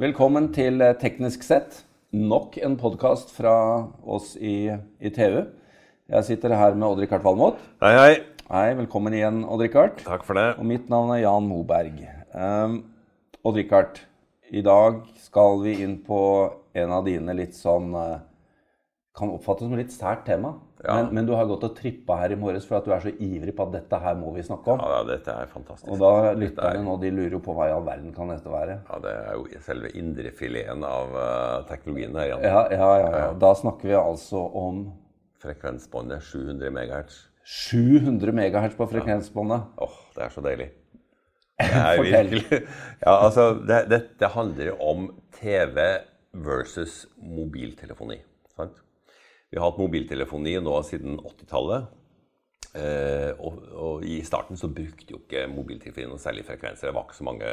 Velkommen til eh, Teknisk sett. Nok en podkast fra oss i, i TU. Jeg sitter her med Odd-Rikard Valmot. Hei, hei. Hei, velkommen igjen, Odd-Rikard. Takk for det. Og mitt navn er Jan Moberg. Um, Odd-Rikard, i dag skal vi inn på en av dine litt sånn uh, Kan oppfattes som et litt sært tema. Ja. Men, men, du har gått og trippa her i morges for at du er så ivrig på at dette her må vi snakke om. Ja, dette er fantastisk. Og da lytterne nå, de lurer jo på hva i all verden kan dette være. Ja, Det er jo selve indrefileten av uh, teknologien her. Jan. Ja, ja, ja, ja. Da snakker vi altså om Frekvensbåndet 700 MHz. 700 MHz på frekvensbåndet. Åh, det er så deilig. Det er Fortell. virkelig Ja, altså, det, dette handler om TV versus mobiltelefoni. Sant? Vi har hatt mobiltelefoni nå siden 80-tallet. Eh, og, og, I starten så brukte jo ikke mobiltelefoni noen særlig frekvenser. Det var ikke så mange.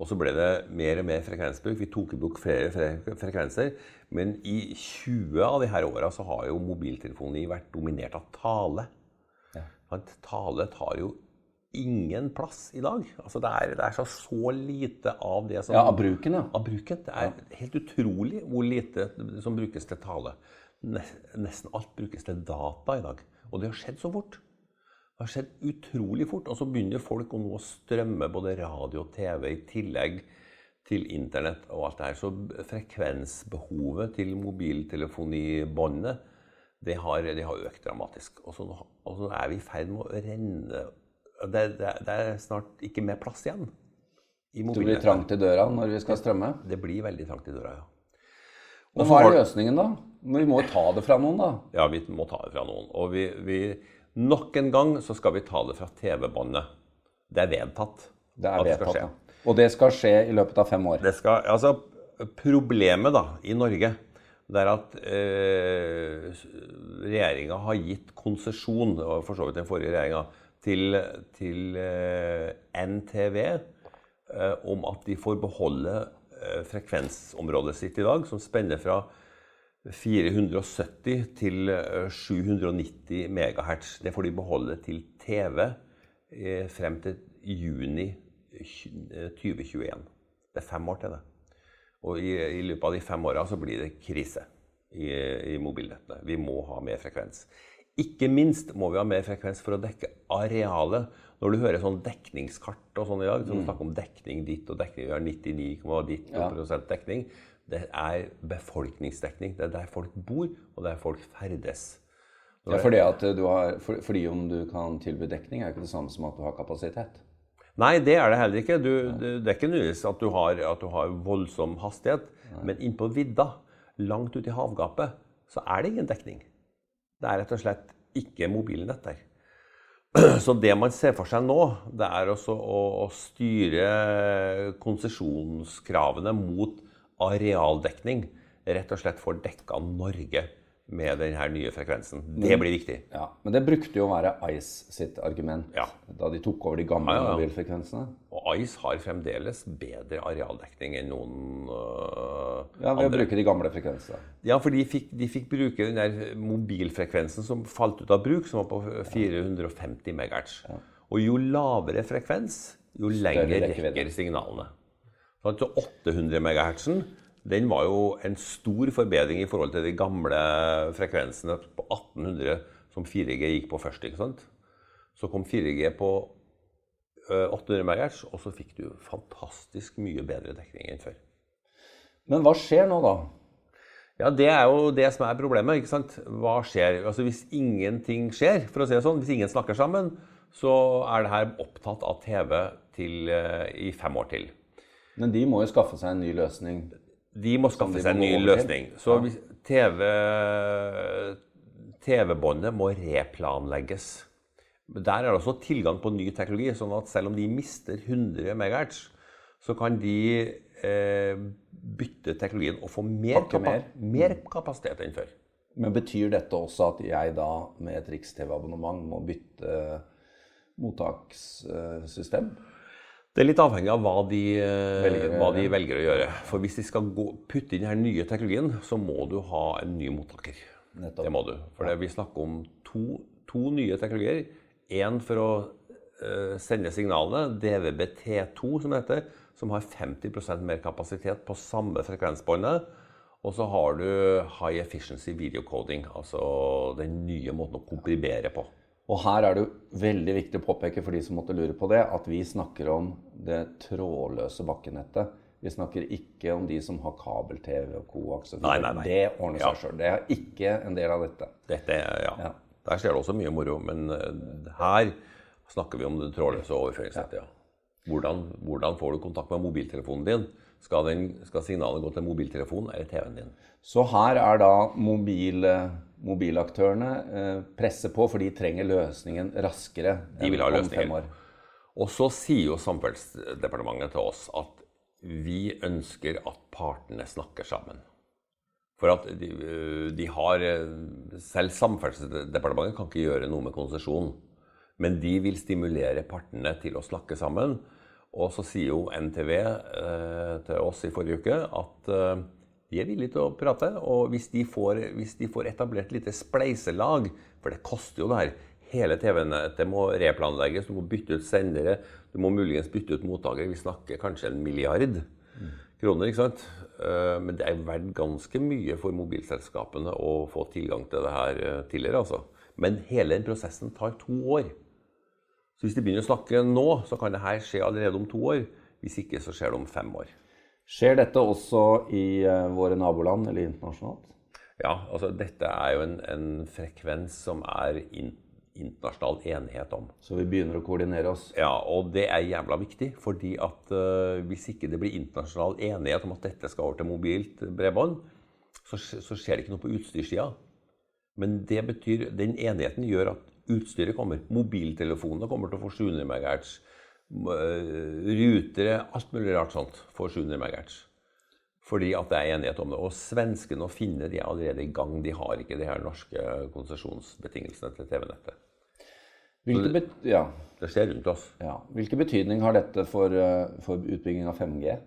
Og så ble det mer og mer frekvensbruk. Vi tok i bruk flere fre frekvenser. Men i 20 av de her åra så har jo mobiltelefoni vært dominert av tale. Ja. Tale tar jo ingen plass i dag. Altså det, er, det er så, så lite av det som Ja, av bruken, ja. Av bruken. Det er helt utrolig hvor lite som brukes til tale. Nesten alt brukes til data i dag. Og det har skjedd så fort. Det har skjedd utrolig fort. Og så begynner folk å nå strømme både radio og TV i tillegg til internett og alt det her. Så frekvensbehovet til mobiltelefonibåndet det har, det har økt dramatisk. Og så, og så, er vi i ferd med å renne det, det, det, er snart ikke mer plass igjen. I det blir trangt i døra når vi skal strømme? Det blir veldig trangt i døra, ja. Og hva er løsningen, da? Vi må jo ta det fra noen, da. Ja, vi må ta det fra noen. Og vi, vi, nok en gang så skal vi ta det fra TV-båndet. Det er vedtatt. Det er vedtatt, ja. Og det skal skje i løpet av fem år? Det skal, altså, Problemet da, i Norge det er at eh, regjeringa har gitt konsesjon, og for så vidt den forrige regjeringa, til, til eh, NTV eh, om at de får beholde eh, frekvensområdet sitt i dag, som spenner fra 470 til 790 MHz. Det får de beholde til TV eh, frem til juni 2021. Det er fem år til det. Og i, i løpet av de fem åra så blir det krise i, i mobilnettene. Vi må ha mer frekvens. Ikke minst må vi ha mer frekvens for å dekke arealet. Når du hører sånn dekningskart og sånn i dag, så mm. snakker om dekning ditt og dekning Vi har 99,9 ditt ja. dekning. Det er befolkningsdekning. Det er der folk bor, og der folk ferdes. Ja, fordi, har, for, fordi om du kan tilby dekning, er ikke det samme som at du har kapasitet? Nei, det er det heller ikke. Du, det, det er ikke nødvendigvis at, at, du har voldsom hastighet. Nei. Men innpå vidda, langt ute i havgapet, så er det ingen dekning. Det er rett og slett ikke mobilnett der. Så det man ser for seg nå, det er også å, å styre konsesjonskravene mot arealdekning. Rett og slett for dekka Norge med denne nye frekvensen. Det blir viktig. Ja, Men det brukte jo å være Ice sitt argument ja. da de tok over de gamle ja, ja, mobilfrekvensene. Og Ice har fremdeles bedre arealdekning enn noen uh, Ja, Ved å bruke de gamle frekvensene. Ja, for de fikk, de fikk, bruke den der mobilfrekvensen som falt ut av bruk, som var på 450 MHz. Og jo lavere frekvens, jo lenger rekker signalene. Så 800 MHz den var jo en stor forbedring i forhold til de gamle frekvensene på 1800 som 4G gikk på først. ikke sant? Så kom 4G på 800 MHz, og så fikk du fantastisk mye bedre dekning enn før. Men hva skjer nå, da? Ja, Det er jo det som er problemet. ikke sant? Hva skjer? Altså Hvis ingenting skjer, for å si det sånn, hvis ingen snakker sammen, så er det her opptatt av TV til, i fem år til. Men de må jo skaffe seg en ny løsning? De må skaffe seg en ny løsning. Så TV, TV-båndet må replanlegges. Der er det også tilgang på ny teknologi. sånn at selv om de mister 100 MHz, så kan de eh, bytte teknologien og få mer, kapa mer. mer kapasitet enn før. Men Betyr dette også at jeg da med et Riks-TV-abonnement må bytte mottakssystem? Det er litt avhengig av hva de, eh, velger, hva de velger å gjøre. For hvis de skal gå, putte inn den nye teknologien, så må du ha en ny mottaker. Nettopp. Det må du. For det, vi snakker om to, to nye teknologier. Én for å eh, sender signalene, DVB-T2 som det heter, som har 50% mer kapasitet på samme frekvensbåndet. Og så har du high efficiency video coding, altså den nye måten å komprimere på. Og her er det jo veldig viktig å påpeke for de som måtte lure på det, at vi snakker om det trådløse bakkenettet. Vi snakker ikke om de som har kabel-TV og koaks. Nei, nei, nei. Det ordner seg Ja. sjøl. Det er ikke en del av dette. Dette, ja. Ja. Der skjer det også mye moro, men eh, her snakker vi om det trådløse overføringsnettet. Ja. Hvordan, hvordan får du kontakt med mobiltelefonen din? Skal, den, skal signalet gå til mobiltelefonen eller TV-en din? Så her er da mobil, eh, mobilaktørene eh, presser på, for de trenger løsningen raskere De vil ha løsninger. Og så sier jo Samferdselsdepartementet til oss at vi ønsker at partene snakker sammen. For at de, øh, de har øh, Selv Samferdselsdepartementet kan ikke gjøre noe med konsesjon. Men de vil stimulere partene til å snakke sammen. Og så sier jo NTV eh, til oss i forrige uke at eh, de er villige til å prate. Og hvis de får, hvis de får etablert et lite spleiselag, for det koster jo det her Hele TV-nettet må replanlegges, du må bytte ut sendere, du må muligens bytte ut mottaker. Vi snakker kanskje en milliard kroner, ikke sant? Eh, Men det er verdt ganske mye for mobilselskapene å få tilgang til det her eh, tidligere, altså. Men hele den prosessen tar to år. Så hvis de begynner å snakke nå, så kan det her skje allerede om to år. Hvis ikke, så skjer det om fem år. Skjer dette også i eh, våre naboland eller internasjonalt? Ja, altså dette er jo en, en frekvens som er in, internasjonal enighet om. Så vi begynner å koordinere oss. Ja, og det er jævla viktig, fordi at uh, hvis ikke det blir internasjonal enighet om at dette skal over til mobilt bredbånd, så, så skjer det ikke noe på utstyrssida. Men det betyr, den enigheten gjør at utstyret kommer. Mobiltelefonene kommer til å få 700 MHz. Rutere, alt mulig rart sånt, får 700 MHz. Fordi at det er enighet om det. Og svenskene og finnene de er allerede i gang. De har ikke de her norske konsesjonsbetingelsene til TV-nettet. Hvilke, ja, Det skjer rundt oss. ja. Hvilke betydning har dette for, eh, for utbygging av 5G?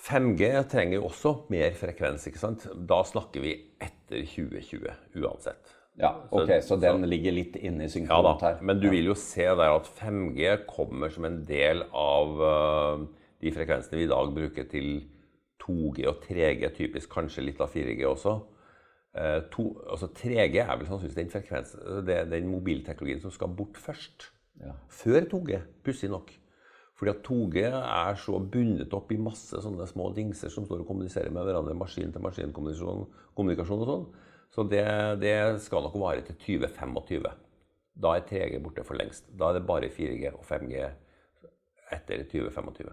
5G trenger jo også mer frekvens, ikke sant? Da snakker vi etter 2020 uansett. Ja, ok, Så den ligger litt inne i synkront her. men du vil jo se der at 5G kommer som en del av øh, de frekvensene vi i dag bruker til 2G og 3G, typisk kanskje litt av 4G også. Eh, to, altså 3G er vel sannsynligvis den, frekvens, den mobilteknologien som skal bort først. Ja. Før 2G, pussig nok. Fordi at 2G er så bundet opp i masse sånne små dingser som står og kommuniserer med hverandre, maskin-til-maskin-kommunikasjon kommunikasjon og sånn. Så det, det skal nok vare til 2025. Da er 3G borte for lengst. Da er det bare 4G og 5G etter 2025.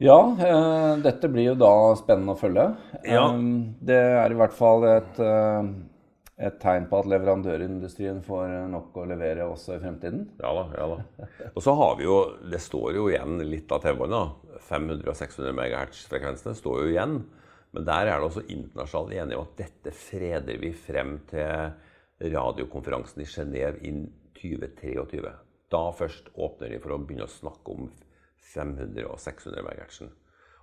Ja, eh, dette blir jo da spennende å følge. Ja. Um, det er i hvert fall et, eh, et tegn på at leverandørindustrien får nok å levere også i fremtiden. Ja da, ja da. Og så har vi jo, det står jo igjen litt av TV-båndet. 500 og 600 MHz-frekvensene står jo igjen. Men der er det også internasjonalt enige om at dette freder vi frem til radiokonferansen i Genéve i 2023. Da først åpner de for å begynne å snakke om 500 og 600 MHz.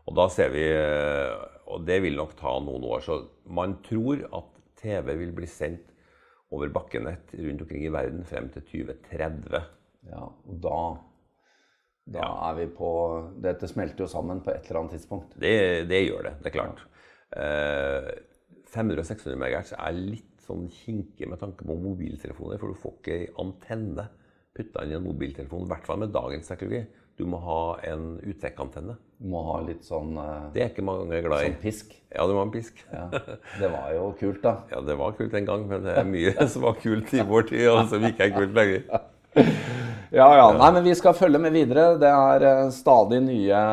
Og da ser vi, og det vil nok ta noen år, så man tror at TV vil bli sendt over bakkenett rundt omkring i verden frem til 2030. Ja, og da, da er vi på Dette smelter jo sammen på et eller annet tidspunkt. Det, det gjør det, det er klart. Eh, 500 og 600 MHz er litt sånn kinkig med tanke på mobiltelefoner, for du får ikke ei antenne putta inn i en mobiltelefon, i hvert fall med dagens teknologi. Du må ha en uttrekkantenne. Du må ha litt sånn, eh, Det er ikke mange glad i. sånn pisk. Ja, du må ha en pisk. Ja. Det var jo kult, da. Ja, det var kult en gang, men det er mye som var kult i vår tid, og som ikke er kult lenger. Ja, ja. Nei, men vi skal følge med videre. Det er eh, stadig nye,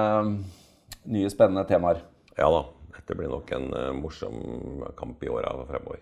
nye spennende temaer. Ja da, dette blir nok en eh, morsom kamp i åra fremover.